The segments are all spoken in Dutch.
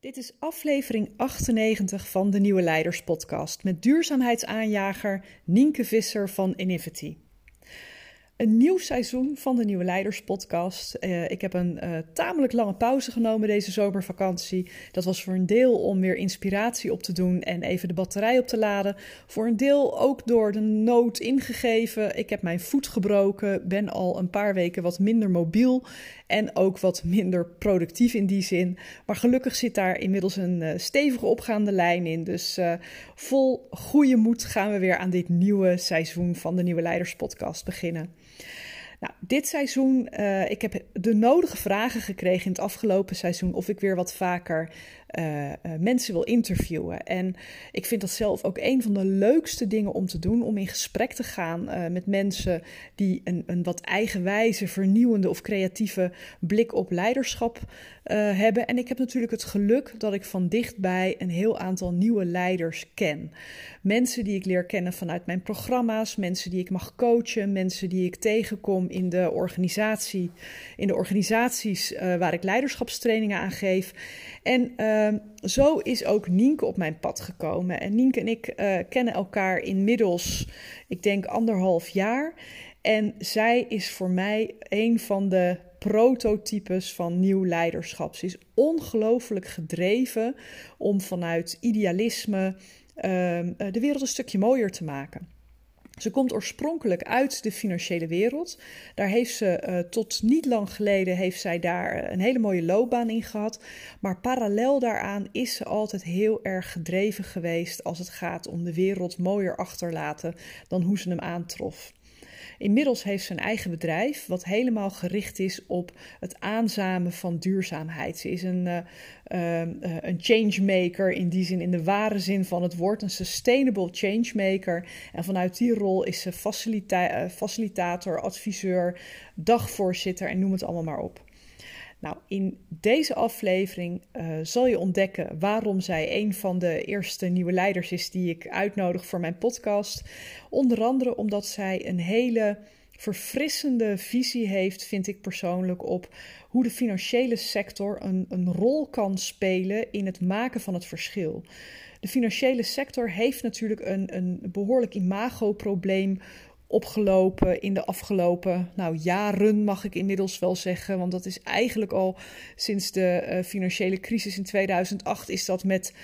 Dit is aflevering 98 van de Nieuwe Leiders Podcast met duurzaamheidsaanjager Nienke Visser van Inivity. Een nieuw seizoen van de Nieuwe Leiders Podcast. Uh, ik heb een uh, tamelijk lange pauze genomen deze zomervakantie. Dat was voor een deel om weer inspiratie op te doen en even de batterij op te laden. Voor een deel ook door de nood ingegeven. Ik heb mijn voet gebroken, ben al een paar weken wat minder mobiel en ook wat minder productief in die zin. Maar gelukkig zit daar inmiddels een uh, stevige opgaande lijn in. Dus vol goede moed gaan we weer aan dit nieuwe seizoen van de Nieuwe Leiders Podcast beginnen. Nou, dit seizoen, uh, ik heb de nodige vragen gekregen in het afgelopen seizoen of ik weer wat vaker uh, uh, mensen wil interviewen. En ik vind dat zelf ook een van de leukste dingen om te doen, om in gesprek te gaan met mensen die een, een wat eigenwijze, vernieuwende of creatieve blik op leiderschap hebben. En ik heb natuurlijk het geluk dat ik van dichtbij een heel aantal nieuwe leiders ken. Mensen die ik leer kennen vanuit mijn programma's, mensen die ik mag coachen, mensen die ik tegenkom in de organisatie, in de organisaties waar ik leiderschapstrainingen aan geef. En zo is ook Nienke op mijn pad gekomen. En Nienke en ik uh, kennen elkaar inmiddels, ik denk anderhalf jaar. En zij is voor mij een van de prototypes van nieuw leiderschap. Ze is ongelooflijk gedreven om vanuit idealisme ehm, de wereld een stukje mooier te maken. Ze komt oorspronkelijk uit de financiële wereld. Daar heeft ze uh, tot niet lang geleden heeft zij daar een hele mooie loopbaan in gehad. Maar parallel daaraan is ze altijd heel erg gedreven geweest als het gaat om de wereld mooier achterlaten dan hoe ze hem aantrof. Inmiddels heeft ze een eigen bedrijf, wat helemaal gericht is op het aanzamen van duurzaamheid. Ze is een, uh, uh, een changemaker, in die zin, in de ware zin van het woord, een sustainable changemaker. En vanuit die rol is ze facilita facilitator, adviseur, dagvoorzitter en noem het allemaal maar op. Nou, in deze aflevering uh, zal je ontdekken waarom zij een van de eerste nieuwe leiders is die ik uitnodig voor mijn podcast. Onder andere omdat zij een hele verfrissende visie heeft, vind ik persoonlijk, op hoe de financiële sector een, een rol kan spelen in het maken van het verschil. De financiële sector heeft natuurlijk een, een behoorlijk imagoprobleem opgelopen in de afgelopen nou, jaren, mag ik inmiddels wel zeggen. Want dat is eigenlijk al sinds de uh, financiële crisis in 2008 is dat met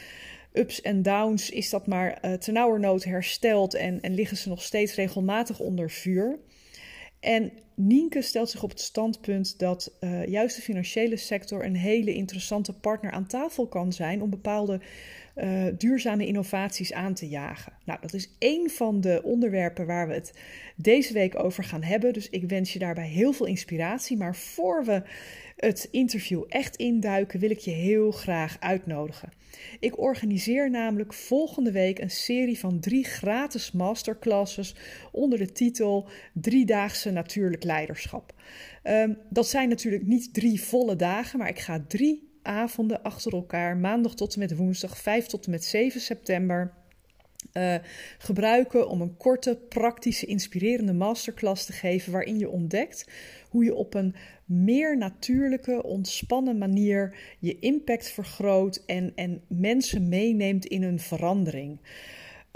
ups en downs, is dat maar uh, ternauwernood hersteld en, en liggen ze nog steeds regelmatig onder vuur. En Nienke stelt zich op het standpunt dat uh, juist de financiële sector een hele interessante partner aan tafel kan zijn om bepaalde uh, duurzame innovaties aan te jagen. Nou, dat is één van de onderwerpen waar we het deze week over gaan hebben. Dus ik wens je daarbij heel veel inspiratie. Maar voor we het interview echt induiken, wil ik je heel graag uitnodigen. Ik organiseer namelijk volgende week een serie van drie gratis masterclasses onder de titel Driedaagse Natuurlijk Leiderschap. Um, dat zijn natuurlijk niet drie volle dagen, maar ik ga drie avonden achter elkaar, maandag tot en met woensdag, 5 tot en met 7 september. Uh, gebruiken om een korte, praktische, inspirerende masterclass te geven waarin je ontdekt hoe je op een meer natuurlijke, ontspannen manier je impact vergroot en, en mensen meeneemt in een verandering.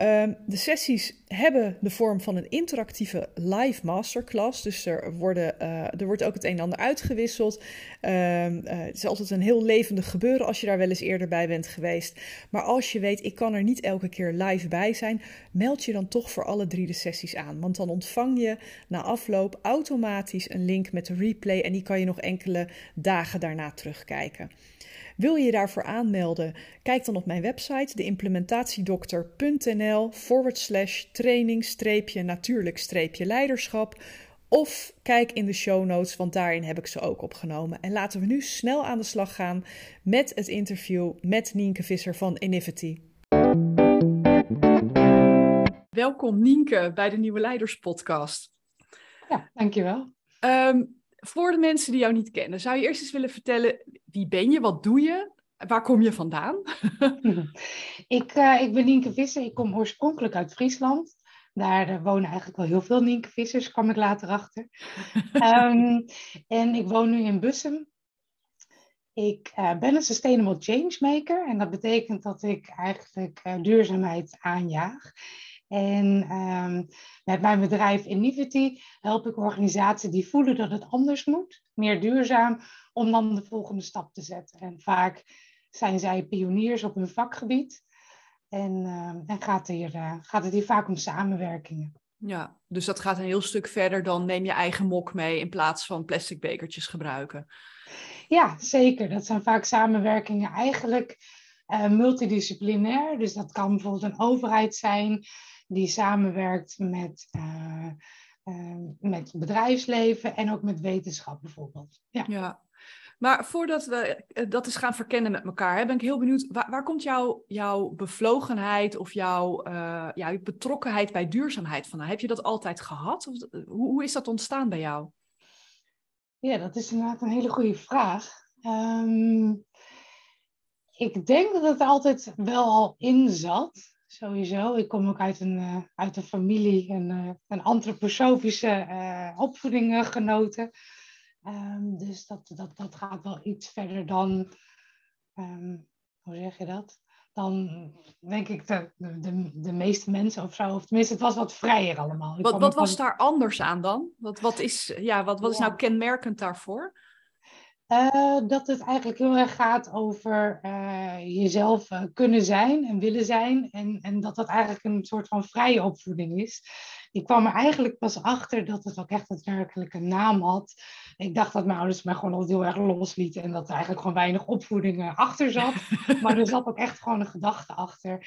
Um, de sessies hebben de vorm van een interactieve live masterclass. Dus er, worden, uh, er wordt ook het een en ander uitgewisseld. Um, uh, het is altijd een heel levendig gebeuren als je daar wel eens eerder bij bent geweest. Maar als je weet, ik kan er niet elke keer live bij zijn, meld je dan toch voor alle drie de sessies aan. Want dan ontvang je na afloop automatisch een link met de replay en die kan je nog enkele dagen daarna terugkijken. Wil je je daarvoor aanmelden? Kijk dan op mijn website, deimplementatiedokter.nl forward slash training streepje natuurlijk streepje leiderschap. Of kijk in de show notes, want daarin heb ik ze ook opgenomen. En laten we nu snel aan de slag gaan met het interview met Nienke Visser van Inivity. Welkom Nienke bij de Nieuwe Leiders podcast. Ja, dankjewel. Um, voor de mensen die jou niet kennen, zou je eerst eens willen vertellen wie ben je, wat doe je, waar kom je vandaan? ik, uh, ik ben Nienke Visser, ik kom oorspronkelijk uit Friesland. Daar uh, wonen eigenlijk wel heel veel Nienke Vissers, kwam ik later achter. um, en ik woon nu in Bussum. Ik uh, ben een Sustainable Changemaker en dat betekent dat ik eigenlijk duurzaamheid aanjaag. En um, met mijn bedrijf Inivity help ik organisaties die voelen dat het anders moet, meer duurzaam, om dan de volgende stap te zetten. En vaak zijn zij pioniers op hun vakgebied. En, uh, en gaat, hier, uh, gaat het hier vaak om samenwerkingen. Ja, dus dat gaat een heel stuk verder dan neem je eigen mok mee in plaats van plastic bekertjes gebruiken. Ja, zeker. Dat zijn vaak samenwerkingen eigenlijk uh, multidisciplinair. Dus dat kan bijvoorbeeld een overheid zijn die samenwerkt met, uh, uh, met bedrijfsleven en ook met wetenschap bijvoorbeeld. Ja. ja. Maar voordat we dat eens gaan verkennen met elkaar, hè, ben ik heel benieuwd, waar, waar komt jouw, jouw bevlogenheid of jouw, uh, jouw betrokkenheid bij duurzaamheid vandaan? Heb je dat altijd gehad? Of, hoe, hoe is dat ontstaan bij jou? Ja, dat is inderdaad een hele goede vraag. Um, ik denk dat het altijd wel al in zat, sowieso. Ik kom ook uit een, uh, uit een familie, een, uh, een antroposofische uh, opvoeding genoten. Um, dus dat, dat, dat gaat wel iets verder dan, um, hoe zeg je dat? Dan denk ik de, de, de meeste mensen of zo. Of tenminste, het was wat vrijer allemaal. Ik wat wat was daar anders aan dan? Wat, wat, is, ja, wat, wat is nou kenmerkend daarvoor? Uh, dat het eigenlijk heel erg gaat over uh, jezelf uh, kunnen zijn en willen zijn. En, en dat dat eigenlijk een soort van vrije opvoeding is. Ik kwam er eigenlijk pas achter dat het ook echt daadwerkelijk een naam had. Ik dacht dat mijn ouders mij gewoon altijd heel erg loslieten. En dat er eigenlijk gewoon weinig opvoeding achter zat. maar er zat ook echt gewoon een gedachte achter.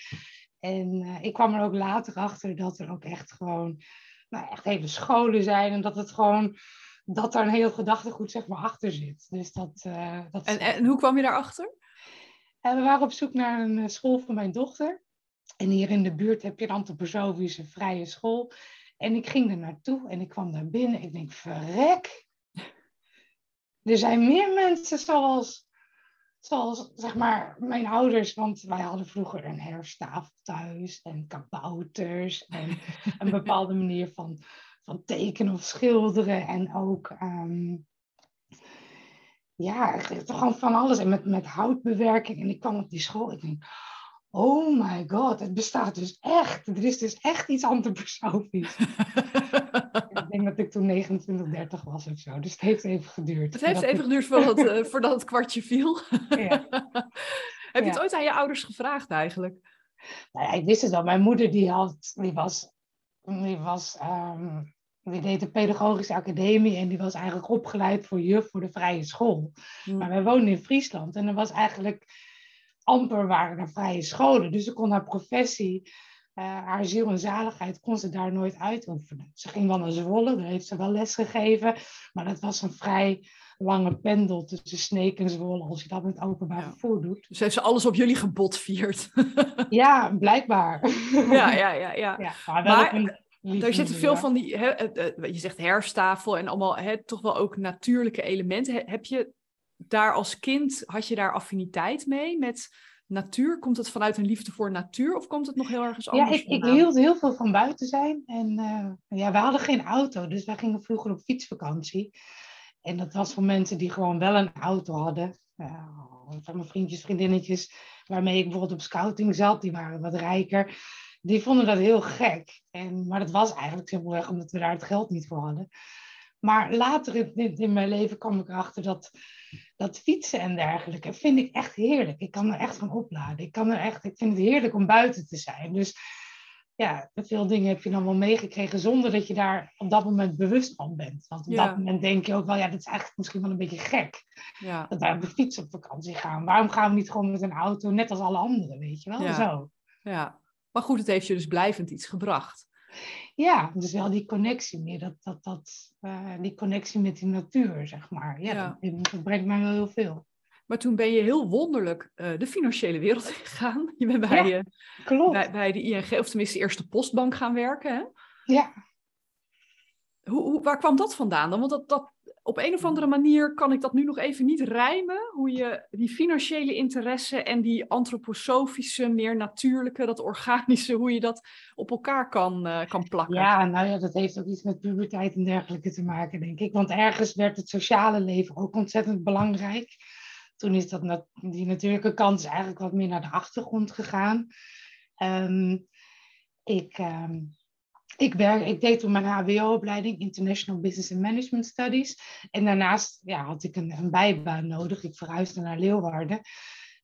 En ik kwam er ook later achter dat er ook echt gewoon nou, echt hele scholen zijn. En dat het gewoon dat daar een heel gedachtegoed zeg maar achter zit. Dus dat, uh, dat... En, en hoe kwam je daarachter? Uh, we waren op zoek naar een eh, school voor mijn dochter. En hier in de buurt heb je een antroposofische vrije school. En ik ging er naartoe en ik kwam daar binnen. Ik denk, verrek. Er zijn meer mensen zoals, zoals zeg maar, mijn ouders. Want wij hadden vroeger een herfsttafel thuis. En kabouters. En een bepaalde manier van van tekenen of schilderen en ook um, ja, gewoon van alles. En met, met houtbewerking. En ik kwam op die school. Ik denk, oh my god, het bestaat dus echt. Er is dus echt iets antroposofisch. ik denk dat ik toen 29, 30 was of zo. Dus het heeft even geduurd. Het heeft even geduurd voordat, uh, voordat het kwartje viel. ja. Heb je het ooit aan je ouders gevraagd eigenlijk? Nou ja, ik wist het wel. Mijn moeder die, had, die was die was, um, die deed de pedagogische academie en die was eigenlijk opgeleid voor juf voor de vrije school. Hmm. Maar wij woonden in Friesland en er was eigenlijk amper waren er vrije scholen. Dus ze kon haar professie, uh, haar ziel en zaligheid, kon ze daar nooit uitoefenen. Ze ging wel naar Zwolle, daar heeft ze wel les gegeven, maar dat was een vrij lange pendel tussen Sneek en Zwolle, als je dat met openbaar ja. vervoer doet. Dus heeft ze alles op jullie gebotvierd? ja, blijkbaar. ja, ja, ja. ja. ja maar, maar daar zitten veel van die, hè, je zegt herfsttafel en allemaal hè, toch wel ook natuurlijke elementen. Heb je daar als kind, had je daar affiniteit mee met natuur? Komt het vanuit een liefde voor natuur of komt het nog heel ergens anders? Ja, ik, ik hield heel veel van buiten zijn. En uh, ja, we hadden geen auto, dus wij gingen vroeger op fietsvakantie. En dat was voor mensen die gewoon wel een auto hadden. Uh, van mijn vriendjes, vriendinnetjes, waarmee ik bijvoorbeeld op scouting zat, die waren wat rijker. Die vonden dat heel gek. En, maar dat was eigenlijk simpelweg omdat we daar het geld niet voor hadden. Maar later in, in mijn leven kwam ik erachter dat, dat fietsen en dergelijke vind ik echt heerlijk. Ik kan er echt van opladen. Ik, kan er echt, ik vind het heerlijk om buiten te zijn. Dus ja, veel dingen heb je dan wel meegekregen zonder dat je daar op dat moment bewust van bent. Want op dat moment denk je ook wel, ja, dat is eigenlijk misschien wel een beetje gek. Ja. Dat wij op de fiets op vakantie gaan. Waarom gaan we niet gewoon met een auto, net als alle anderen, weet je wel? Ja. Zo. Ja, maar goed, het heeft je dus blijvend iets gebracht. Ja, dus wel die connectie meer, dat, dat, dat, uh, die connectie met die natuur, zeg maar. Ja, ja. Dat, dat, brengt mij wel heel veel. Maar toen ben je heel wonderlijk uh, de financiële wereld gegaan. Je bent bij, ja, uh, bij, bij, de ING, of tenminste de eerste postbank gaan werken. Hè? Ja. Hoe, hoe, waar kwam dat vandaan dan? Want dat, dat, op een of andere manier kan ik dat nu nog even niet rijmen. Hoe je die financiële interesse en die antroposofische, meer natuurlijke, dat organische, hoe je dat op elkaar kan, uh, kan plakken. Ja, nou ja, dat heeft ook iets met puberteit en dergelijke te maken, denk ik. Want ergens werd het sociale leven ook ontzettend belangrijk. Toen is dat die natuurlijke kant is eigenlijk wat meer naar de achtergrond gegaan. Ehm, ik, ehm, ik, werk, ik deed toen mijn HBO-opleiding International Business and Management Studies. En daarnaast ja, had ik een, een bijbaan nodig. Ik verhuisde naar Leeuwarden.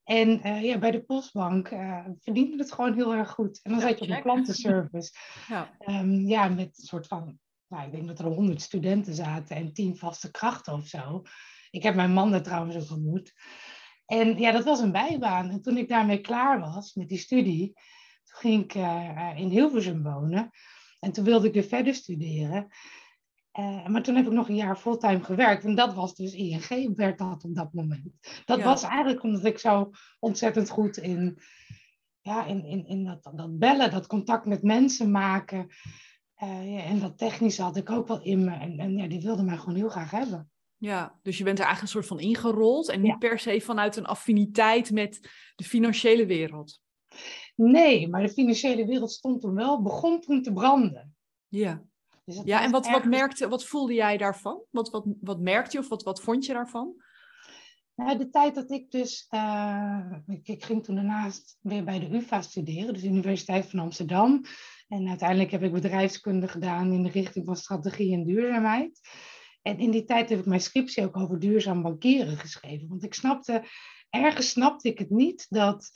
En uh, ja, bij de postbank uh, verdiende het gewoon heel erg goed. En dan zat je op een klantenservice. ja. Um, ja, met een soort van, nou, ik denk dat er honderd studenten zaten en tien vaste krachten of zo. Ik heb mijn man er trouwens ook ontmoet. En ja, dat was een bijbaan. En toen ik daarmee klaar was met die studie, toen ging ik uh, in Hilversum wonen. En toen wilde ik weer verder studeren. Uh, maar toen heb ik nog een jaar fulltime gewerkt. En dat was dus ING, werd dat op dat moment. Dat was eigenlijk omdat ik zo ontzettend goed in, ja, in, in, in dat, dat bellen, dat contact met mensen maken. Uh, ja, en dat technische had ik ook wel in me. En, en ja, die wilde mij gewoon heel graag hebben. Ja, dus je bent er eigenlijk een soort van ingerold en niet per se vanuit een affiniteit met de financiële wereld. Nee, maar de financiële wereld stond toen wel, begon toen te branden. Ja. Dus ja, en wat, wat, merkte, wat voelde jij daarvan? Wat, wat, wat merkte je of wat, wat vond je daarvan? Nou, de tijd dat ik dus, uh, ik, ik, ging toen daarnaast weer bij de UvA studeren, dus de Universiteit van Amsterdam. En uiteindelijk heb ik bedrijfskunde gedaan in de richting van strategie en duurzaamheid. En in die tijd heb ik mijn scriptie ook over duurzaam bankieren geschreven. Want ik snapte, ergens snapte ik het niet dat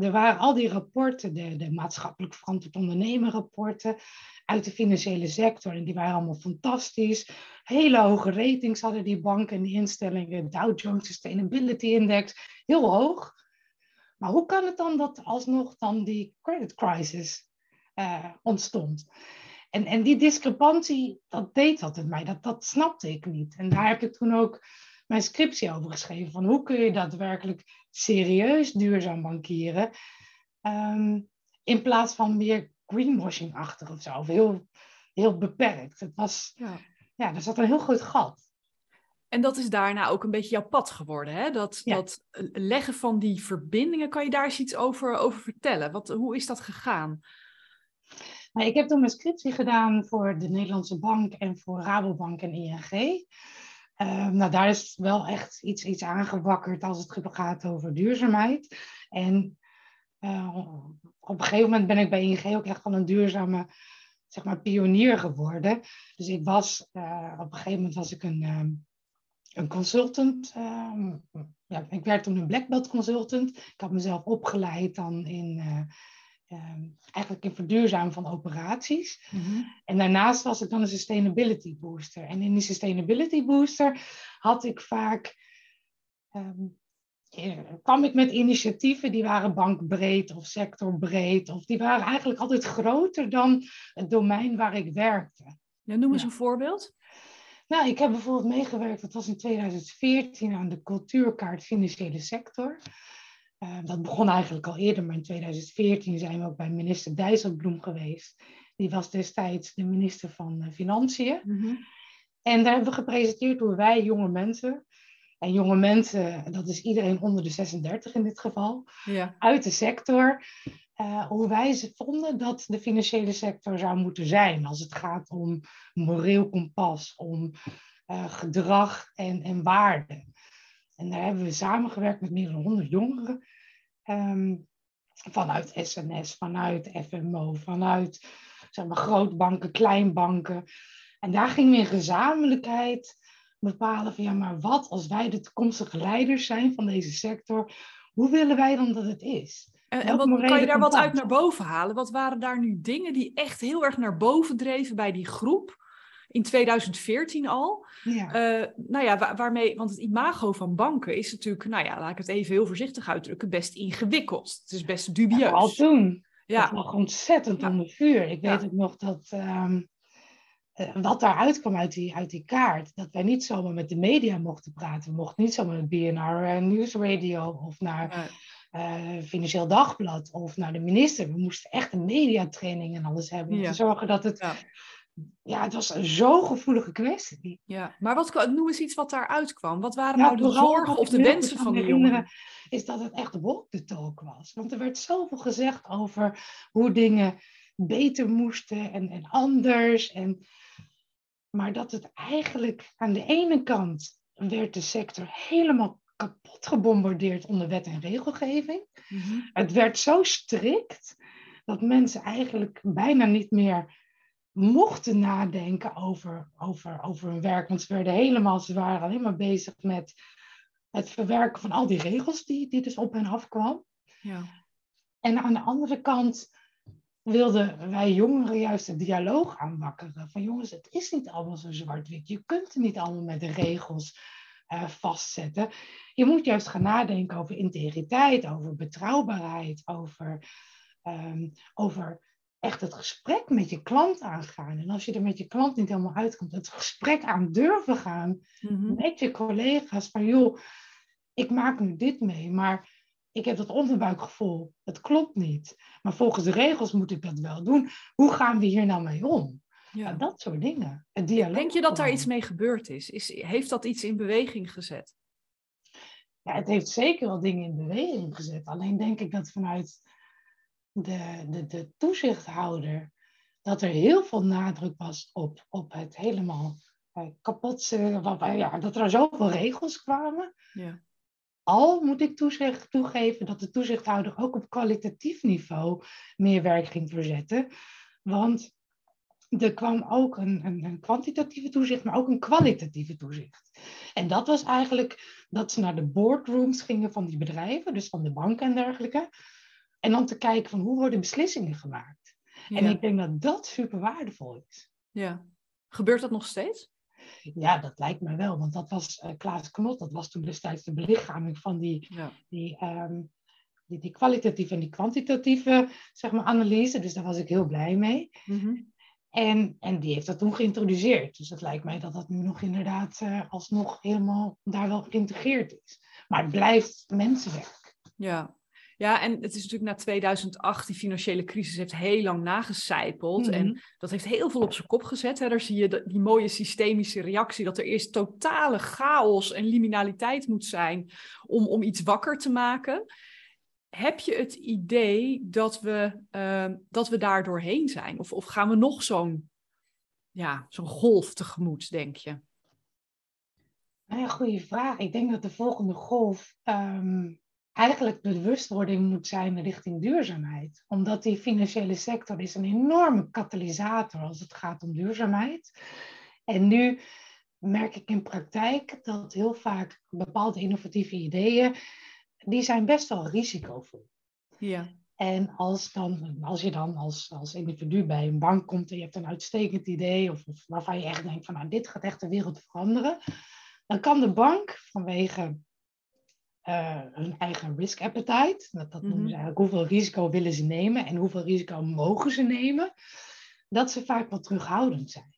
er waren al die rapporten, de, de maatschappelijk verantwoord ondernemen rapporten uit de financiële sector. En die waren allemaal fantastisch. Hele hoge ratings hadden die banken en die instellingen. Dow Jones Sustainability Index, heel hoog. Maar hoe kan het dan dat alsnog dan die credit crisis uh, ontstond? En, en die discrepantie, dat deed dat mij. Dat, dat snapte ik niet. En daar heb ik toen ook mijn scriptie over geschreven. Van hoe kun je daadwerkelijk serieus duurzaam bankieren? Um, in plaats van meer greenwashing-achtig of zo. Of heel, heel beperkt. Het was, ja. ja, er zat een heel groot gat. En dat is daarna ook een beetje jouw pad geworden, hè? Dat, dat leggen van die verbindingen, kan je daar eens iets over, over vertellen? Wat, hoe is dat gegaan? Nou, ik heb toen mijn scriptie gedaan voor de Nederlandse Bank en voor Rabobank en ING. Uh, nou, daar is wel echt iets, iets aangewakkerd als het gaat over duurzaamheid. En uh, op een gegeven moment ben ik bij ING ook echt van een duurzame zeg maar, pionier geworden. Dus ik was, uh, op een gegeven moment was ik een, um, een consultant. Um, ja, ik werd toen een black belt consultant. Ik had mezelf opgeleid dan in Ehm, eigenlijk in verduurzamen van operaties. Mhm. En daarnaast was ik dan een sustainability booster. En in die sustainability booster had ik vaak. Um, kwam ik met initiatieven die waren bankbreed of sectorbreed. Of die waren eigenlijk altijd groter dan het domein waar ik werkte. Ja, noem eens een voorbeeld. Nou, ik heb bijvoorbeeld meegewerkt, dat was in 2014, aan de cultuurkaart financiële sector. Uh, dat begon eigenlijk al eerder, maar in 2014 zijn we ook bij minister Dijsselbloem geweest. Die was destijds de minister van uh, Financiën. Mhm. En daar hebben we gepresenteerd hoe wij jonge mensen, en jonge mensen, dat is iedereen onder de 36 in dit geval, ja. uit de sector, uh, hoe wij ze vonden dat de financiële sector zou moeten zijn als het gaat om moreel kompas, om gedrag en, en waarden. En daar hebben we samengewerkt met meer dan 100 jongeren. Ehm, vanuit SNS, vanuit FMO, vanuit zeg maar, grootbanken, kleinbanken. En daar gingen we in gezamenlijkheid bepalen van ja, maar wat als wij de toekomstige leiders zijn van deze sector, hoe willen wij dan dat het is? En, en wat, kan je daar wat uit naar boven halen? Wat waren daar nu dingen die echt heel erg naar boven dreven bij die groep? In 2014 al. Ja. Uh, nou ja, waarmee, want het imago van banken is natuurlijk, nou ja, laat ik het even heel voorzichtig uitdrukken, best ingewikkeld. Het is best dubieus. Ja, al toen. Ja. Het lag ontzettend ja. onder vuur. Ik weet ook nog dat um, uh, wat daaruit kwam uit die, uit die kaart, dat wij niet zomaar met de media mochten praten. We mochten niet zomaar met BNR uh, Nieuwsradio of naar uh, Financieel Dagblad of naar de minister. We moesten echt een mediatraining en alles hebben om te zorgen dat het ja, het was zo'n gevoelige kwestie. Ja, maar wat, noem eens iets wat daaruit kwam. Wat waren nou de zorgen of de wensen van de jongeren? Is dat het echt walk the talk was. Want er werd zoveel gezegd over hoe dingen beter moesten en, en anders. En, maar dat het eigenlijk aan de ene kant werd de sector helemaal kapot gebombardeerd onder wet en regelgeving. Mhm. Het werd zo strikt dat mensen eigenlijk bijna niet meer mochten nadenken over, over, over hun werk. Want ze werden helemaal, ze waren alleen maar bezig met het verwerken van al die regels die, die dus op hen afkwam. Ja. En aan de andere kant wilden wij jongeren juist de dialoog aanwakkeren. Van jongens, het is niet allemaal zo zwart-wit. Je kunt het niet allemaal met de regels eh, vastzetten. Je moet juist gaan nadenken over integriteit, over betrouwbaarheid, over, ehm, over echt het gesprek met je klant aangaan. En als je er met je klant niet helemaal uitkomt, het gesprek aan durven gaan Mhm. met je collega's van joh, ik maak nu dit mee, maar ik heb dat onderbuikgevoel. Het klopt niet. Maar volgens de regels moet ik dat wel doen. Hoe gaan we hier nou mee om? Ja, Ja. dat soort dingen. Het dialoog Denk je dat daar iets mee gebeurd is? is? Heeft dat iets in beweging gezet? Ja, het heeft zeker wel dingen in beweging gezet. Alleen denk ik dat vanuit de, de, de toezichthouder, dat er heel veel nadruk was op, op het helemaal eh, kapot, eh, wat- ja, dat er zoveel regels kwamen. Ja. Al moet ik toezicht, toegeven dat de toezichthouder ook op kwalitatief niveau meer werk ging verzetten. Want er kwam ook een, een, een kwantitatieve toezicht, maar ook een kwalitatieve toezicht. En dat was eigenlijk dat ze naar de boardrooms gingen van die bedrijven, dus van de banken en dergelijke. En dan te kijken van hoe worden beslissingen gemaakt. En ik denk dat dat super waardevol is. ja. Gebeurt dat nog steeds? Ja, dat lijkt me wel, want dat was eh, Klaas Knot, dat was toen destijds de belichaming van die Ja. die, ehm, die, die kwalitatieve en die kwantitatieve zeg maar, analyse. Dus daar was ik heel blij mee. Mhm. En, en die heeft dat toen geïntroduceerd. Dus het lijkt mij dat dat nu nog inderdaad eh, alsnog helemaal daar wel geïntegreerd is. Maar het blijft mensenwerk. Ja. Ja, en het is natuurlijk na 2008, die financiële crisis heeft heel lang nagecijpeld. Mhm. En dat heeft heel veel op zijn kop gezet. Hè. Daar zie je de- die mooie systemische reactie, dat er eerst totale chaos en liminaliteit moet zijn om, om iets wakker te maken. Heb je het idee dat we, ehm, dat we daar doorheen zijn? Of, of gaan we nog zo'n ja, zo'n golf tegemoet, denk je? Nou ja, goede vraag. Ik denk dat de volgende golf ehm, eigenlijk bewustwording moet zijn richting duurzaamheid. Omdat die financiële sector is een enorme katalysator als het gaat om duurzaamheid. En nu merk ik in praktijk dat heel vaak bepaalde innovatieve ideeën, die zijn best wel risicovol. Ja. En als, dan, als je dan als, als individu bij een bank komt en je hebt een uitstekend idee, of, of waarvan je echt denkt van nou, dit gaat echt de wereld veranderen, dan kan de bank vanwege eh, hun eigen risk appetite, dat, dat noemen Mhm. ze eigenlijk hoeveel risico willen ze nemen en hoeveel risico mogen ze nemen, dat ze vaak wat terughoudend zijn.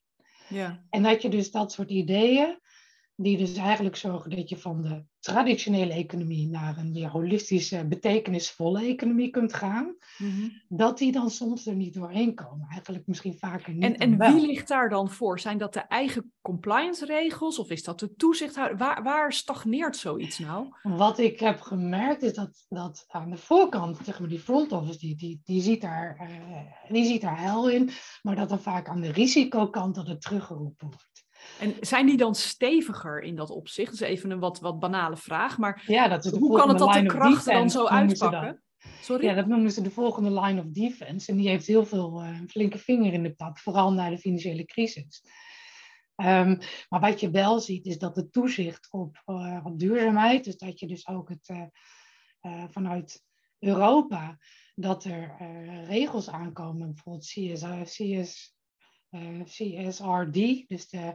Ja. En dat je dus dat soort ideeën, die dus eigenlijk zorgen dat je van de traditionele economie naar een meer holistische, betekenisvolle economie kunt gaan, Mhm. dat die dan soms er niet doorheen komen. Eigenlijk misschien vaker niet. En, en wel. wie ligt daar dan voor? Zijn dat de eigen compliance regels of is dat de toezichthouder? Waar, waar stagneert zoiets nou? Wat ik heb gemerkt is dat, dat aan de voorkant, zeg maar die front office, die, die, die, ziet daar, eh, die ziet daar hel in, maar dat dan vaak aan de risicokant dat het teruggeroepen wordt. En zijn die dan steviger in dat opzicht? Dat is even een wat, wat banale vraag, maar Ja, dat is hoe kan het dat de krachten dan zo uitpakken? Sorry? Ja, dat noemen ze de volgende line of defense. En die heeft heel veel een flinke vinger in de pap, vooral na de financiële crisis. Ehm, maar wat je wel ziet, is dat de toezicht op, eh, op duurzaamheid, dus dat je dus ook het eh, vanuit Europa, dat er regels aankomen, bijvoorbeeld CS, eh, CSRD, dus de,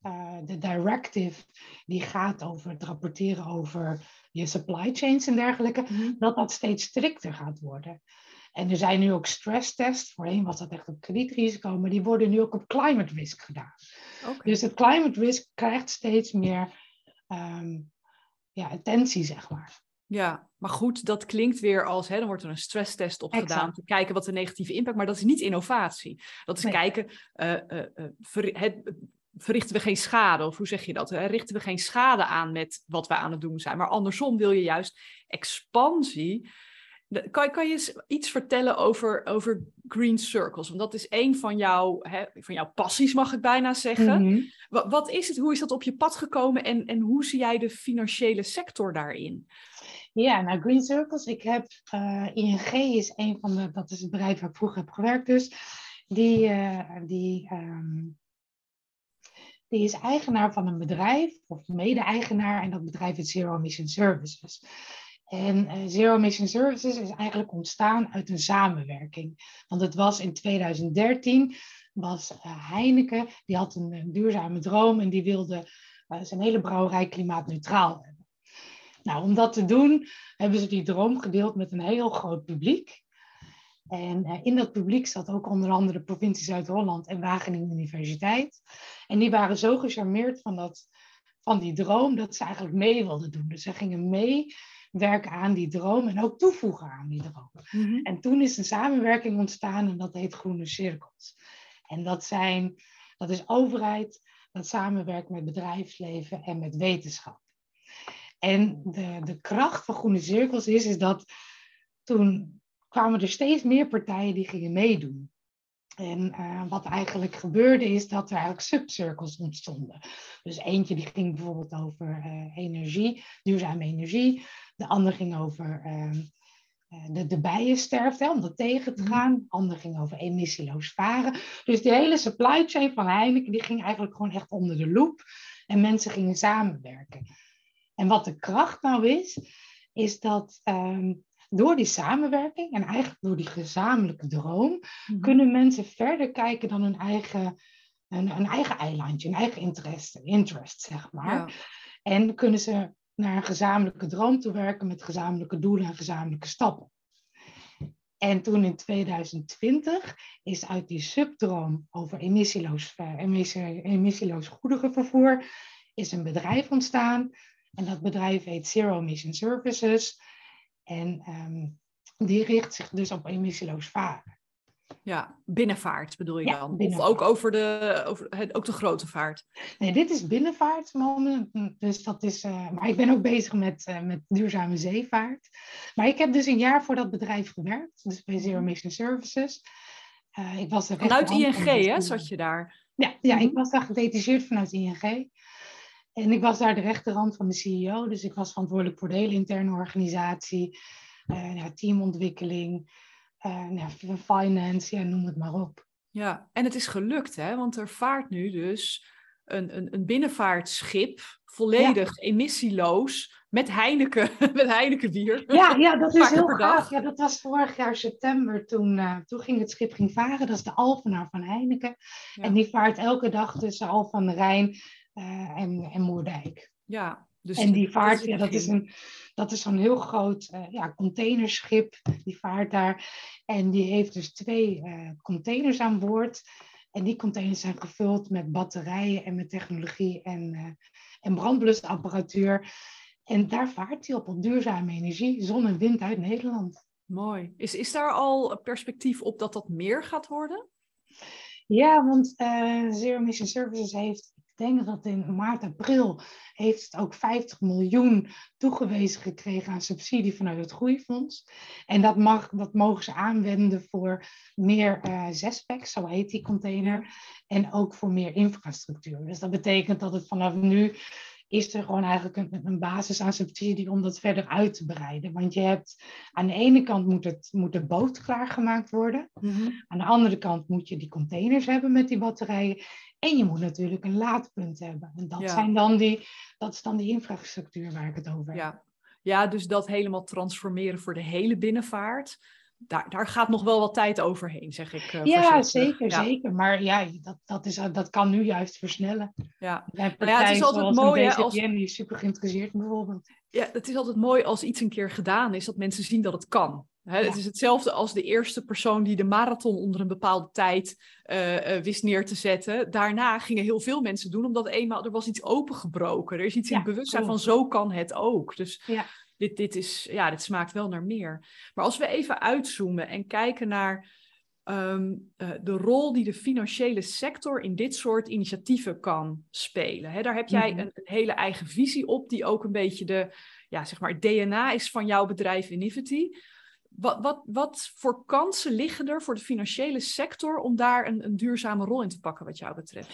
eh, de directive die gaat over het rapporteren over je supply chains en dergelijke Mhm. dat dat steeds strikter gaat worden. En er zijn nu ook stresstests. Voorheen was dat echt op kredietrisico, maar die worden nu ook op climate risk gedaan. Dus het climate risk krijgt steeds meer ehm, ja, attentie, zeg maar. Ja, maar goed, dat klinkt weer als, hè, dan wordt er een stresstest op gedaan om te kijken wat de negatieve impact, maar dat is niet innovatie. Dat is Nee. kijken, eh, eh, eh, ver- het- verrichten we geen schade, of hoe zeg je dat? hè? Richten we geen schade aan met wat we aan het doen zijn, maar andersom wil je juist expansie. Kan, kan je iets vertellen over, over Green Circles? Want dat is een van, jouw hè, van jouw passies, mag ik bijna zeggen. Mhm. wat, wat, is het? Hoe is dat op je pad gekomen en, en hoe zie jij de financiële sector daarin? Ja, nou Green Circles, ik heb uh, eh, ING is een van de, dat is het bedrijf waar ik vroeger heb gewerkt dus, die, uh, die, um, die is eigenaar van een bedrijf, of mede-eigenaar, en dat bedrijf is Zero Mission Services. En uh, Zero Mission Services is eigenlijk ontstaan uit een samenwerking. Want het was in 2013, was Heineken, die had een, een, duurzame droom en die wilde zijn hele brouwerij klimaatneutraal hebben. Nou, om dat te doen hebben ze die droom gedeeld met een heel groot publiek. En uh, in dat publiek zat ook onder andere de provincie Zuid-Holland en Wageningen Universiteit. En die waren zo gecharmeerd van, dat, van die droom dat ze eigenlijk mee wilden doen. Dus ze gingen meewerken aan die droom en ook toevoegen aan die droom. Mhm. En toen is een samenwerking ontstaan en dat heet Groene Cirkels. En dat, zijn, dat is overheid dat samenwerkt met bedrijfsleven en met wetenschap. En de, de kracht van Groene Cirkels is, is dat toen kwamen er steeds meer partijen die gingen meedoen. En uh, wat eigenlijk gebeurde is dat er eigenlijk subcirkels ontstonden. Dus eentje die ging bijvoorbeeld over uh, energie, duurzame energie. De ander ging over uh, de, de bijensterfte, om dat tegen te mhm. gaan. De ander ging over emissieloos varen. Dus de hele supply chain van Heineken die ging eigenlijk gewoon echt onder de loep. En mensen gingen samenwerken. En wat de kracht nou is, is dat ehm, door die samenwerking en eigenlijk door die gezamenlijke droom, mhm. kunnen mensen verder kijken dan hun eigen, hun, eigen eilandje, hun eigen interesse, interest, zeg maar. En kunnen ze naar een gezamenlijke droom toe werken met gezamenlijke doelen en gezamenlijke stappen. En toen in 2020 is uit die subdroom over emissieloos, emissie, emissieloos goederenvervoer is een bedrijf ontstaan en dat bedrijf heet Zero Mission Services. En um, die richt zich dus op emissieloos varen. Ja, binnenvaart bedoel je dan? Of ook over de, over het, ook de grote vaart? Nee, dit is binnenvaart. Dus dat is, uh, maar ik ben ook bezig met, uh, met duurzame zeevaart. Maar ik heb dus een jaar voor dat bedrijf gewerkt. Dus bij Zero mhm. Mission Services. Uh, ik was vanuit ING, hè, zat je daar? Ja, ja ik mhm. was daar gedetacheerd vanuit ING. En ik was daar de rechterhand van de CEO, dus ik was verantwoordelijk voor de hele interne organisatie, uh, ja, teamontwikkeling, uh, ja, finance, ja, noem het maar op. Ja, en het is gelukt, hè? want er vaart nu dus een, een, een binnenvaartschip, volledig emissieloos, met Heineken, met Heineken bier. Ja, ja dat is heel gaaf. Ja, dat was vorig jaar september, toen, uh, toen ging het schip ging varen. Dat is de Alphenaar van Heineken. En die vaart elke dag tussen Alphen aan de Rijn uh, en, en Moerdijk. Ja, dus en die vaart, ja, dat is, een, dat is zo'n heel groot uh, ja, containerschip, die vaart daar. En die heeft dus twee uh, containers aan boord. En die containers zijn gevuld met batterijen en met technologie en, uh, en brandblusapparatuur. En daar vaart hij op, op duurzame energie, zon en wind uit Nederland. Mooi. Is, is daar al perspectief op dat dat meer gaat worden? Ja, want Zero Mission Services heeft denk dat in maart, april heeft het ook 50 miljoen toegewezen gekregen aan subsidie vanuit het Groeifonds. En dat, mag, dat mogen ze aanwenden voor meer uh, zespacks, zo heet die container. En ook voor meer infrastructuur. Dus dat betekent dat het vanaf nu is er gewoon eigenlijk een, een, basis aan subsidie om dat verder uit te breiden. Want je hebt aan de ene kant moet, het, moet de boot klaargemaakt worden. Mhm. Aan de andere kant moet je die containers hebben met die batterijen. En je moet natuurlijk een laadpunt hebben. En dat, zijn dan die, dat is dan die infrastructuur waar ik het over heb. Ja. ja, dus dat helemaal transformeren voor de hele binnenvaart. Daar, daar gaat nog wel wat tijd overheen, zeg ik. Uh, ja, zeker, zeker. Maar ja, dat, dat, is, dat kan nu juist versnellen. Ja, nou ja het is altijd mooi. Als... die is super geïnteresseerd bijvoorbeeld. Ja, het is altijd mooi als iets een keer gedaan is, dat mensen zien dat het kan. Het is hetzelfde als de eerste persoon die de marathon onder een bepaalde tijd uh, uh, wist neer te zetten. Daarna gingen heel veel mensen doen, omdat eenmaal er was iets opengebroken. Er is iets in het bewustzijn van zo kan het ook. Dus ja. Dit, dit, is, ja, dit smaakt wel naar meer. Maar als we even uitzoomen en kijken naar um, uh, de rol die de financiële sector in dit soort initiatieven kan spelen. Hè, daar heb jij mhm. een, een, hele eigen visie op, die ook een beetje de, ja, zeg maar, DNA is van jouw bedrijf Inivity. Wat, wat, wat voor kansen liggen er voor de financiële sector om daar een, een duurzame rol in te pakken, wat jou betreft?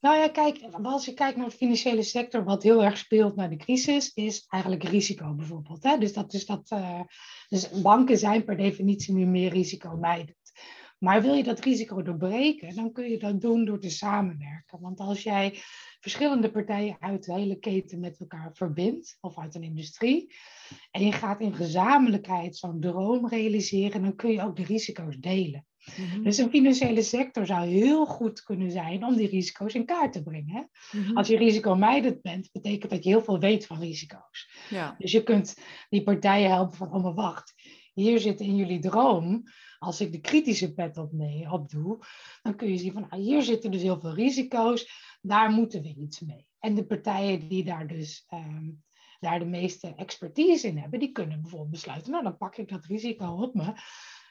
Nou ja, kijk, als je kijkt naar de financiële sector, wat heel erg speelt naar de crisis, is eigenlijk risico bijvoorbeeld. Hè? Dus, dat, is dat, uh, dus banken zijn per definitie nu meer risicomijdend. Maar wil je dat risico doorbreken, dan kun je dat doen door te samenwerken. Want als jij verschillende partijen uit de hele keten met elkaar verbindt, of uit een industrie, en je gaat in gezamenlijkheid zo'n droom realiseren, dan kun je ook de risico's delen. Mhm. Dus een financiële sector zou heel goed kunnen zijn om die risico's in kaart te brengen. Mhm. Als je risicomijdend bent, betekent dat je heel veel weet van risico's. Ja. Dus je kunt die partijen helpen van, oh maar wacht, hier zit in jullie droom, als ik de kritische pet op, mee, doe, dan kun je zien van, ah, hier zitten dus heel veel risico's, daar moeten we iets mee. En de partijen die daar dus ehm, daar de meeste expertise in hebben, die kunnen bijvoorbeeld besluiten, nou dan pak ik dat risico op me.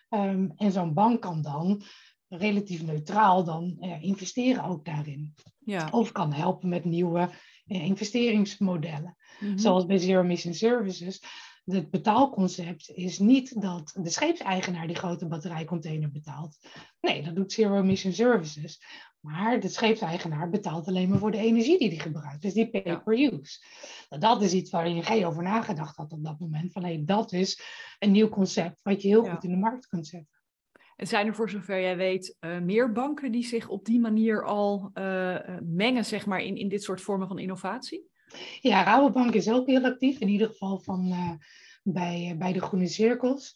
Ehm, en zo'n bank kan dan relatief neutraal dan uh, investeren ook daarin. Ja. Of kan helpen met nieuwe uh, investeringsmodellen. Mhm. Zoals bij Zero Mission Services. Het betaalconcept is niet dat de scheepseigenaar die grote batterijcontainer betaalt. Nee, dat doet Zero Mission Services. Maar de scheepseigenaar betaalt alleen maar voor de energie die hij gebruikt. Dus die pay per use. Nou, dat is iets waar je geen over nagedacht had op dat moment. Van hey, dat is een nieuw concept wat je heel goed in de markt kunt zetten. En zijn er voor zover jij weet uh, meer banken die zich op die manier al uh, mengen zeg maar, in, in dit soort vormen van innovatie? Ja, Rabobank is ook heel actief, in ieder geval van, uh, bij, bij de Groene Cirkels.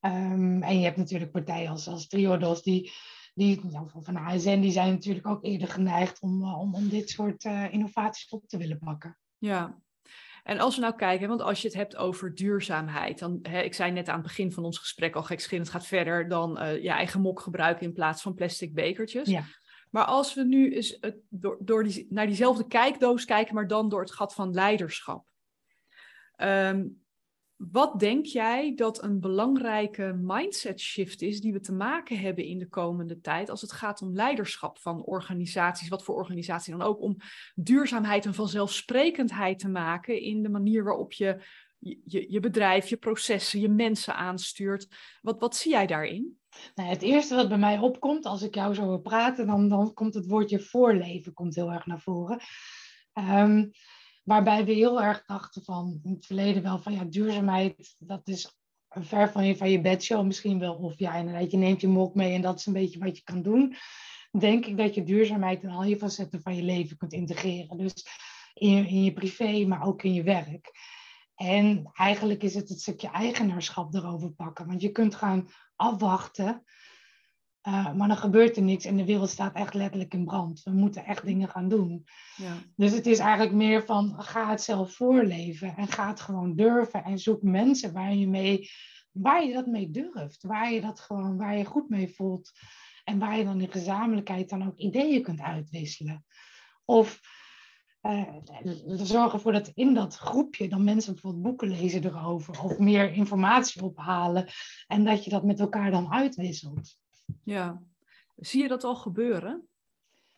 Um, en je hebt natuurlijk partijen als, als Triodos die die, nou, van ASN die zijn natuurlijk ook eerder geneigd om, eh, om, om dit soort uh, innovaties op te willen pakken. Ja, en als we nou kijken, want als je het hebt over duurzaamheid, dan, hè, ik zei net aan het begin van ons gesprek al gekscherend, het gaat verder dan uh, je eigen mok gebruiken in plaats van plastic bekertjes. Ja. Maar als we nu eens het, door, door die, naar diezelfde kijkdoos kijken, maar dan door het gat van leiderschap. Um, wat denk jij dat een belangrijke mindset shift is die we te maken hebben in de komende tijd als het gaat om leiderschap van organisaties, wat voor organisatie dan ook, om duurzaamheid en vanzelfsprekendheid te maken in de manier waarop je je, je bedrijf, je processen, je mensen aanstuurt. Wat, wat zie jij daarin? Nou, het eerste wat bij mij opkomt als ik jou zo wil praten, dan, dan komt het woordje voorleven komt heel erg naar voren. Um, Waarbij we heel erg dachten van in het verleden wel van ja, duurzaamheid, dat is ver van je, van je bedshow misschien wel. Of ja, inderdaad, je neemt je mok mee en dat is een beetje wat je kan doen. Denk ik dat je duurzaamheid in al je facetten van je leven kunt integreren. Dus in je privé, maar ook in je werk. En eigenlijk is het het stukje eigenaarschap erover pakken. Want je kunt gaan afwachten uh, maar dan gebeurt er niks en de wereld staat echt letterlijk in brand. We moeten echt dingen gaan doen. Ja. Dus het is eigenlijk meer van ga het zelf voorleven en ga het gewoon durven en zoek mensen waar je, mee, waar je dat mee durft. Waar je dat gewoon, waar je goed mee voelt. En waar je dan in gezamenlijkheid dan ook ideeën kunt uitwisselen. Of uh, zorgen ervoor dat in dat groepje dan mensen bijvoorbeeld boeken lezen erover of meer informatie ophalen en dat je dat met elkaar dan uitwisselt. Ja. Zie je dat al gebeuren?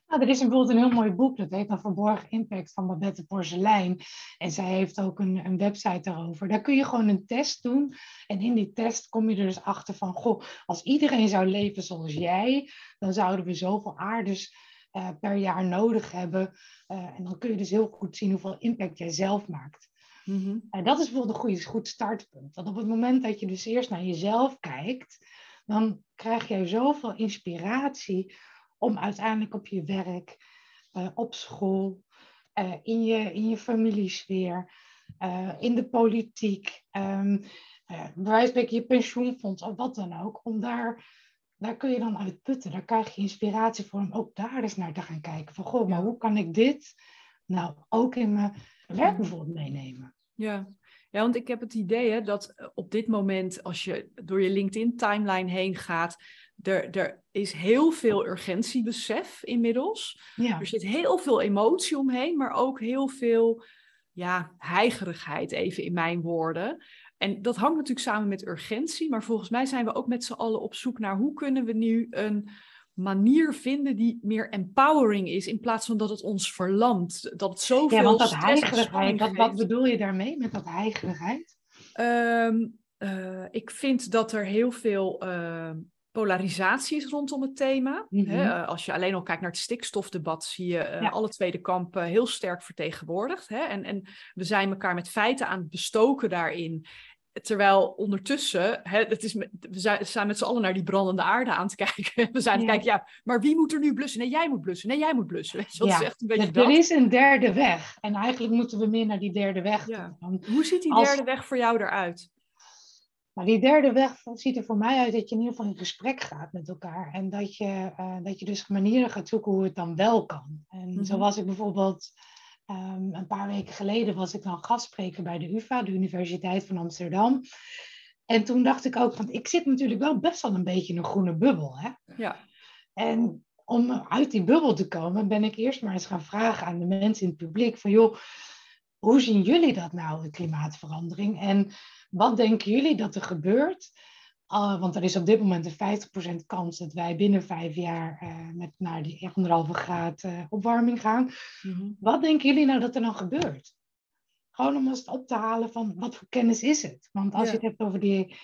Nou, er is bijvoorbeeld een heel mooi boek, dat heet dan Verborgen Impact van Babette Porcelein. En zij heeft ook een, een website daarover. Daar kun je gewoon een test doen. En in die test kom je er dus achter van, goh, als iedereen zou leven zoals jij, dan zouden we zoveel aardes uh, per jaar nodig hebben. Uh, en dan kun je dus heel goed zien hoeveel impact jij zelf maakt. Mm En dat is bijvoorbeeld een goede, goed startpunt. Want op het moment dat je dus eerst naar jezelf kijkt, dan krijg jij zoveel inspiratie om uiteindelijk op je werk, uh, op school, in, je, in je familiesfeer, in de politiek, um, bij wijze van je pensioenfonds of wat dan ook, om daar, daar kun je dan uit putten. Daar krijg je inspiratie voor om ook daar eens naar te gaan kijken. Van goh, maar hoe kan ik dit nou ook in mijn werk bijvoorbeeld meenemen? Ja, ja, want ik heb het idee hè, dat eh, op dit moment, als je door je LinkedIn-timeline heen gaat, er, er is heel veel urgentiebesef inmiddels. Ja. Er zit heel veel emotie omheen, maar ook heel veel ja, heigerigheid, even in mijn woorden. En dat hangt natuurlijk samen met urgentie, maar volgens mij zijn we ook met z'n allen op zoek naar hoe kunnen we nu een manier vinden die meer empowering is, in plaats van dat het ons verlamt. Dat het zoveel. Ja, want dat heigerigheid, wat, wat bedoel je daarmee met dat heigerigheid? Um, uh, ik vind dat er heel veel uh, polarisatie is rondom het thema. Mm -hmm. Hè? als je alleen al kijkt naar het stikstofdebat, zie je uh, ja. alle tweede kampen heel sterk vertegenwoordigd. Hè? En, en we zijn elkaar met feiten aan het bestoken daarin. Terwijl ondertussen, hè, het is, we zijn, met z'n allen naar die brandende aarde aan te kijken. We zijn aan het kijken, ja, maar wie moet er nu blussen? Nee, jij moet blussen. Nee, jij moet blussen. Weet je, dat ja. is echt een beetje Er dat. is een derde weg. En eigenlijk moeten we meer naar die derde weg. Ja. Hoe ziet die derde weg voor jou eruit? Nou, die derde weg ziet er voor mij uit dat je in ieder geval in gesprek gaat met elkaar. En dat je, uh, dat je dus manieren gaat zoeken hoe het dan wel kan. En zo was ik bijvoorbeeld um, een paar weken geleden was ik dan gastspreker bij de UvA, de Universiteit van Amsterdam. En toen dacht ik ook, want ik zit natuurlijk wel best wel een beetje in een groene bubbel. Hè? Ja. En om uit die bubbel te komen, ben ik eerst maar eens gaan vragen aan de mensen in het publiek van joh, hoe zien jullie dat nou, de klimaatverandering? En wat denken jullie dat er gebeurt? Uh, want er is op dit moment een 50% kans dat wij binnen vijf jaar uh, met naar die anderhalve graad uh, opwarming gaan. Mm-hmm. Wat denken jullie nou dat er dan gebeurt? Gewoon om eens op te halen van wat voor kennis is het? Want als ja. je het hebt over die,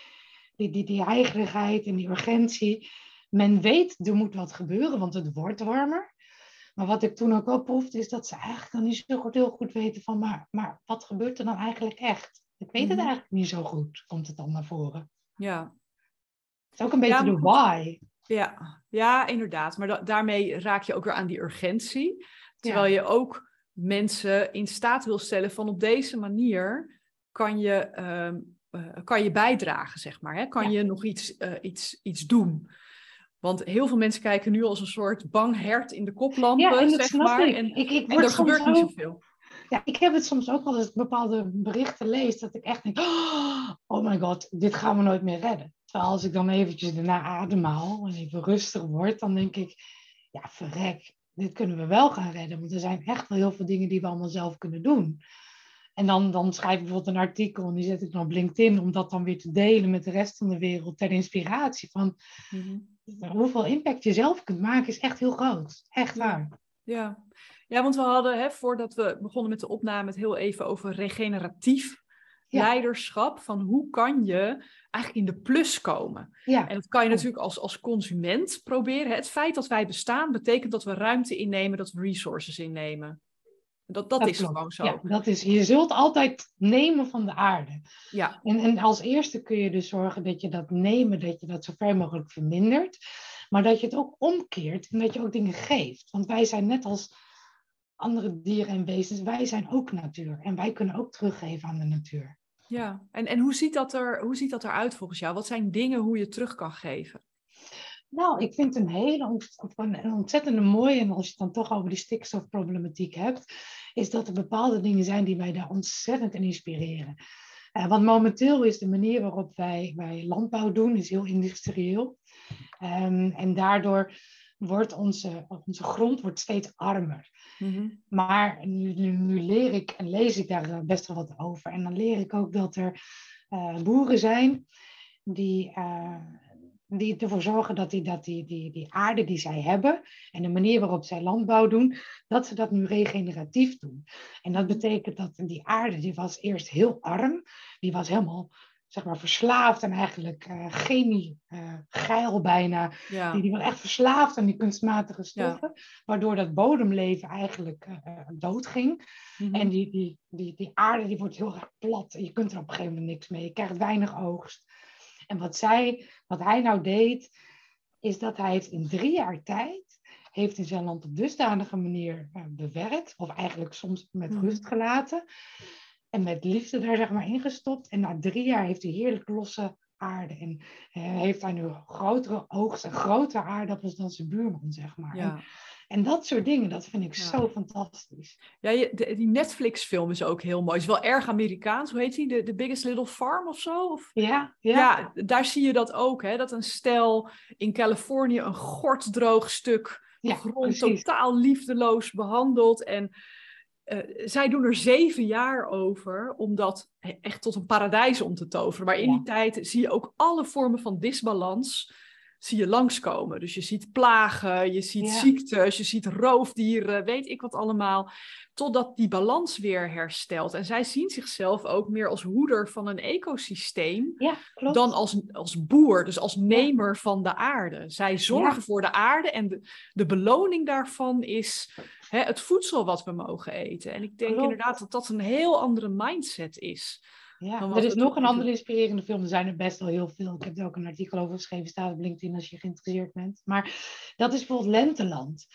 die, die, die heigerigheid en die urgentie. Men weet er moet wat gebeuren, want het wordt warmer. Maar wat ik toen ook wel proefde, is dat ze eigenlijk dan niet zo goed, heel goed weten van, maar, maar wat gebeurt er dan eigenlijk echt? Ik weet het eigenlijk niet zo goed, komt het dan naar voren. Ja. Het is ook een beetje ja, de why. Ja, ja inderdaad. Maar da daarmee raak je ook weer aan die urgentie. Terwijl ja. je ook mensen in staat wil stellen van op deze manier kan je, um, uh, kan je bijdragen, zeg maar. Hè? Kan ja. je nog iets, uh, iets, iets doen? Want heel veel mensen kijken nu als een soort bang hert in de koplampen, ja, en zeg maar. Ik. En, ik, ik en er gebeurt ook, niet zoveel. Ja, ik heb het soms ook wel als ik bepaalde berichten lees, dat ik echt denk, oh my god, dit gaan we nooit meer redden. Terwijl als ik dan eventjes daarna ademhaal en even rustig word, dan denk ik, ja verrek, dit kunnen we wel gaan redden. Want er zijn echt wel heel veel dingen die we allemaal zelf kunnen doen. En dan, dan schrijf ik bijvoorbeeld een artikel en die zet ik dan op LinkedIn om dat dan weer te delen met de rest van de wereld ter inspiratie. Van mm-hmm. hoeveel impact je zelf kunt maken is echt heel groot. Echt waar. Ja, ja want we hadden, hè, voordat we begonnen met de opname, het heel even over regeneratief ja. leiderschap. Van hoe kan je eigenlijk in de plus komen? Ja. En dat kan je natuurlijk als, als consument proberen. Het feit dat wij bestaan betekent dat we ruimte innemen, dat we resources innemen. Dat, dat, dat is klopt. gewoon zo. Ja, dat is, je zult altijd nemen van de aarde. Ja. En, en als eerste kun je dus zorgen dat je dat nemen, dat je dat zo ver mogelijk vermindert. Maar dat je het ook omkeert en dat je ook dingen geeft. Want wij zijn net als andere dieren en wezens, wij zijn ook natuur. En wij kunnen ook teruggeven aan de natuur. Ja, en, en hoe, ziet dat er, hoe ziet dat eruit volgens jou? Wat zijn dingen hoe je terug kan geven? Nou, ik vind een hele een ontzettende mooie, en als je het dan toch over die stikstofproblematiek hebt, is dat er bepaalde dingen zijn die mij daar ontzettend in inspireren. Uh, want momenteel is de manier waarop wij, wij landbouw doen, is heel industrieel. Um, en daardoor wordt onze, onze grond wordt steeds armer. Mm-hmm. Maar nu, nu, nu, leer ik en lees ik daar best wel wat over. En dan leer ik ook dat er uh, boeren zijn die, uh, die ervoor zorgen dat, die, dat die, die, die aarde die zij hebben en de manier waarop zij landbouw doen, dat ze dat nu regeneratief doen. En dat betekent dat die aarde, die was eerst heel arm, die was helemaal zeg maar verslaafd en eigenlijk uh, chemie, uh, geil bijna. Ja. Die, die was echt verslaafd aan die kunstmatige stoffen. Ja. Waardoor dat bodemleven eigenlijk uh, doodging. Mm-hmm. En die, die, die, die aarde die wordt heel erg plat. Je kunt er op een gegeven moment niks mee. Je krijgt weinig oogst. En wat, zij, wat hij nou deed, is dat hij het in drie jaar tijd heeft in zijn land op dusdanige manier bewerkt. Of eigenlijk soms met mm-hmm. rust gelaten en met liefde daar zeg maar ingestopt. En na drie jaar heeft hij heerlijk losse aarde. En uh, heeft hij nu grotere oogst en grotere aardappels dan zijn buurman, zeg maar. Ja. En, dat soort dingen, dat vind ik ja. zo fantastisch. Ja, die Netflix-film is ook heel mooi. Is wel erg Amerikaans. Hoe heet die? The, The Biggest Little Farm of zo? Of... Ja, ja. ja, daar zie je dat ook. Hè? Dat een stel in Californië een gorddroog stuk grond precies. totaal liefdeloos behandelt. En uh, zij doen er zeven jaar over om dat echt tot een paradijs om te toveren. Maar in die tijd zie je ook alle vormen van disbalans zie je langskomen. Dus je ziet plagen, je ziet ziektes, je ziet roofdieren, weet ik wat allemaal. Totdat die balans weer herstelt. En zij zien zichzelf ook meer als hoeder van een ecosysteem ja, dan als, als boer, dus als nemer van de aarde. Zij zorgen voor de aarde en de, de beloning daarvan is hè, het voedsel wat we mogen eten. En ik denk inderdaad dat dat een heel andere mindset is. Ja, er is nog een andere inspirerende film. Er zijn er best wel heel veel. Ik heb er ook een artikel over geschreven. Staat op LinkedIn als je geïnteresseerd bent. Maar dat is bijvoorbeeld Lenteland.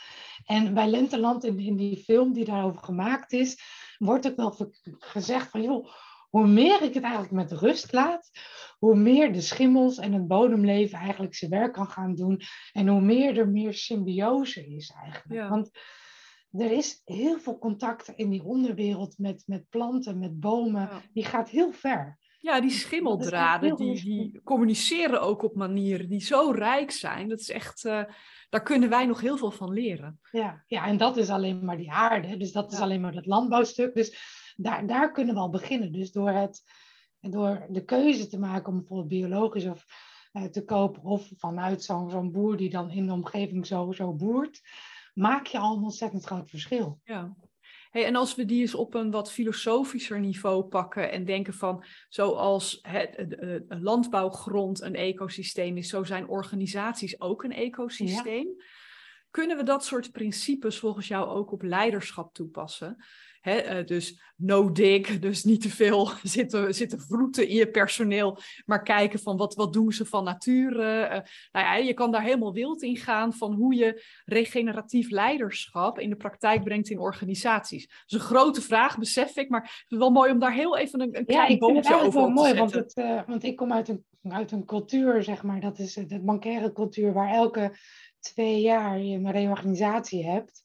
En bij Lenteland, in, in die film die daarover gemaakt is, wordt ook wel gezegd van, joh, hoe meer ik het eigenlijk met rust laat, hoe meer de schimmels en het bodemleven eigenlijk zijn werk kan gaan doen. En hoe meer er meer symbiose is eigenlijk. Want er is heel veel contact in die onderwereld met, met planten, met bomen. Die gaat heel ver. Ja, die schimmeldraden, die, die communiceren ook op manieren die zo rijk zijn. Dat is echt, uh, daar kunnen wij nog heel veel van leren. Ja, ja en dat is alleen maar die aarde. Dus dat is alleen maar het landbouwstuk. Dus daar, daar kunnen we al beginnen. Dus door, het, door de keuze te maken om bijvoorbeeld biologisch of, uh, te kopen... of vanuit zo'n zo'n boer die dan in de omgeving zo, zo boert maak je al een ontzettend groot verschil. Ja. Hey, en als we die eens op een wat filosofischer niveau pakken en denken van zoals het, landbouwgrond een ecosysteem is, zo zijn organisaties ook een ecosysteem. Kunnen we dat soort principes volgens jou ook op leiderschap toepassen? Eh, dus no dig, dus niet te veel zitten, zitten vroeten in je personeel, maar kijken van wat, wat doen ze van nature. Uh, nou ja, je kan daar helemaal wild in gaan van hoe je regeneratief leiderschap in de praktijk brengt in organisaties. Dat is een grote vraag, besef ik, maar het is wel mooi om daar heel even een, een klein ja, over wel mooi, want, het, uh, want ik kom uit een, uit een cultuur, zeg maar, dat is de bankaire cultuur, waar elke twee jaar je een reorganisatie hebt.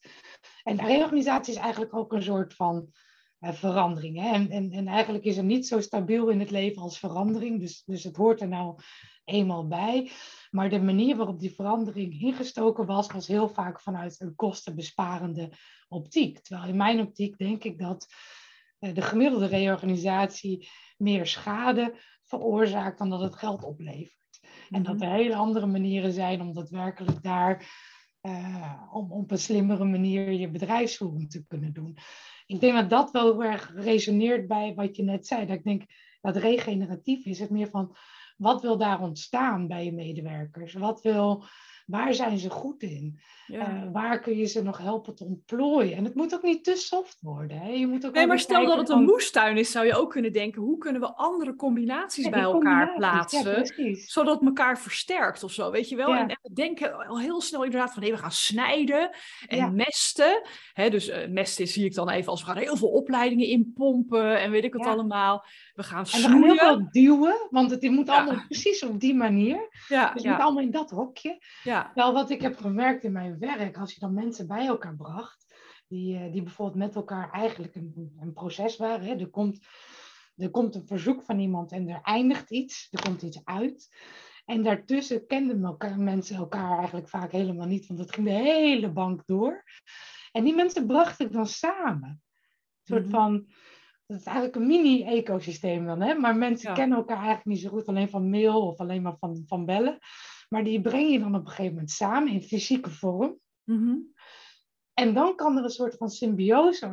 En reorganisatie is eigenlijk ook een soort van uh, verandering. Hè? En, en, en eigenlijk is er niet zo stabiel in het leven als verandering. Dus, dus het hoort er nou eenmaal bij. Maar de manier waarop die verandering ingestoken was, was heel vaak vanuit een kostenbesparende optiek. Terwijl in mijn optiek denk ik dat uh, de gemiddelde reorganisatie meer schade veroorzaakt dan dat het geld oplevert. En dat mhm. er hele andere manieren zijn om daadwerkelijk daar uh, om op een slimmere manier je bedrijfsvoering te kunnen doen. Ik denk dat dat wel heel erg resoneert bij wat je net zei. Dat ik denk dat regeneratief is het meer van wat wil daar ontstaan bij je medewerkers? Wat wil Waar zijn ze goed in? Uh, waar kun je ze nog helpen te ontplooien? En het moet ook niet te soft worden. Hè? Je moet ook nee, maar stel dat het een moestuin is, zou je ook kunnen denken: hoe kunnen we andere combinaties bij elkaar plaatsen? zodat het elkaar versterkt of zo, weet je wel? En, en, we denken al heel snel inderdaad van: nee, we gaan snijden en mesten. Hè, dus uh, mesten zie ik dan even als we gaan heel veel opleidingen inpompen en weet ik wat allemaal. We gaan snoeien. En we gaan heel veel duwen, want het moet allemaal precies op die manier. Ja, dus het moet allemaal in dat hokje. Ja. Wel, wat ik heb gemerkt in mijn werk, als je dan mensen bij elkaar bracht, die, eh, die bijvoorbeeld met elkaar eigenlijk een, een proces waren. Hè. Er, komt, er komt een verzoek van iemand en er eindigt iets, er komt iets uit. En daartussen kenden elkaar, mensen elkaar eigenlijk vaak helemaal niet, want het ging de hele bank door. En die mensen brachten ik dan samen. Een soort mhm. van, dat is eigenlijk een mini-ecosysteem dan, hè? maar mensen kennen elkaar eigenlijk niet zo goed alleen van mail of alleen maar van, van bellen. Maar die breng je dan op een gegeven moment samen in fysieke vorm. Mhm. En dan kan er een soort van symbiose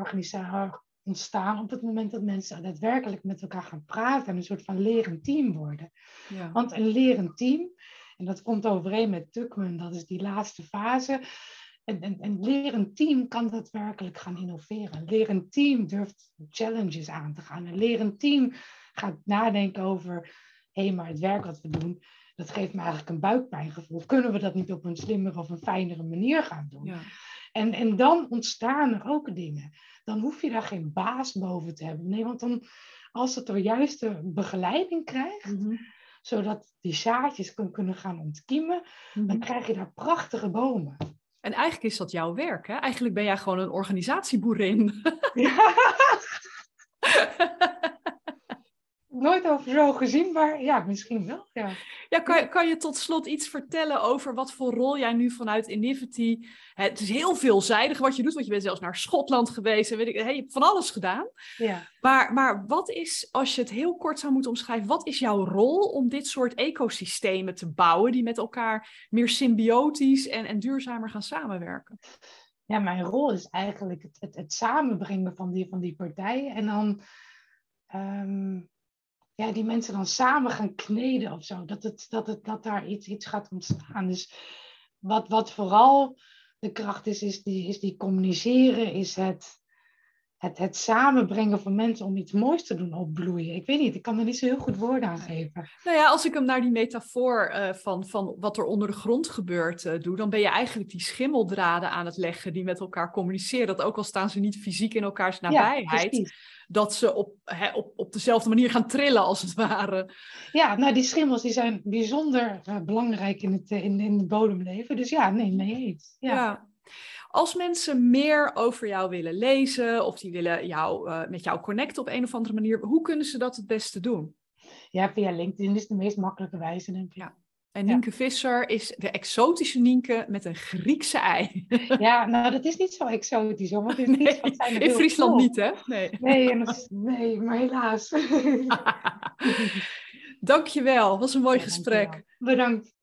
ontstaan op het moment dat mensen daadwerkelijk met elkaar gaan praten en een soort van lerend team worden. Ja. Want een lerend team, en dat komt overeen met Tuckman, dat is die laatste fase. Een, een, een lerend team kan daadwerkelijk gaan innoveren. Een lerend team durft challenges aan te gaan. Een lerend team gaat nadenken over, hé, hey, maar het werk wat we doen, dat geeft me eigenlijk een buikpijngevoel. Kunnen we dat niet op een slimmere of een fijnere manier gaan doen? Ja. En, en dan ontstaan er ook dingen. Dan hoef je daar geen baas boven te hebben. Nee, want dan, als het de juiste begeleiding krijgt, mhm. zodat die zaadjes kunnen gaan ontkiemen, dan mhm. krijg je daar prachtige bomen. En eigenlijk is dat jouw werk, hè? Eigenlijk ben jij gewoon een organisatieboerin. Ja. nooit over zo gezien, maar ja, misschien wel. Ja, ja kan, kan je tot slot iets vertellen over wat voor rol jij nu vanuit Inivity... Het is heel veelzijdig wat je doet, want je bent zelfs naar Schotland geweest. En weet ik, hey, je hebt van alles gedaan. Ja. Maar, maar wat is, als je het heel kort zou moeten omschrijven... wat is jouw rol om dit soort ecosystemen te bouwen... die met elkaar meer symbiotisch en, en duurzamer gaan samenwerken? Ja, mijn rol is eigenlijk het, het, het samenbrengen van die, van die partijen. En dan Ehm, ja, die mensen dan samen gaan kneden of zo. Dat, het, dat, het, dat daar iets, iets gaat ontstaan. Dus wat, wat vooral de kracht is, is die, is die communiceren, is het, het, het samenbrengen van mensen om iets moois te doen opbloeien. Ik weet niet, ik kan er niet zo heel goed woorden aan geven. Nou ja, als ik hem naar die metafoor uh, van, van wat er onder de grond gebeurt uh, doe, dan ben je eigenlijk die schimmeldraden aan het leggen die met elkaar communiceren. Dat ook al staan ze niet fysiek in elkaars nabijheid. Ja, dat ze op, op, op dezelfde manier gaan trillen, als het ware. Ja, nou, die schimmels die zijn bijzonder uh, belangrijk in het, in, in het bodemleven. Dus ja, nee, mee eens. Ja. ja. Als mensen meer over jou willen lezen of die willen jou, uh, met jou connecten op een of andere manier, hoe kunnen ze dat het beste doen? Ja, via LinkedIn is de meest makkelijke wijze, denk ik. Ja. En Nienke Visser is de exotische Nienke met een Griekse ei. Ja, nou dat is niet zo exotisch hoor. Want is nee, niet, in Friesland niet hè? Nee, nee, nee maar helaas. Dankjewel, was een mooi gesprek. Bedankt.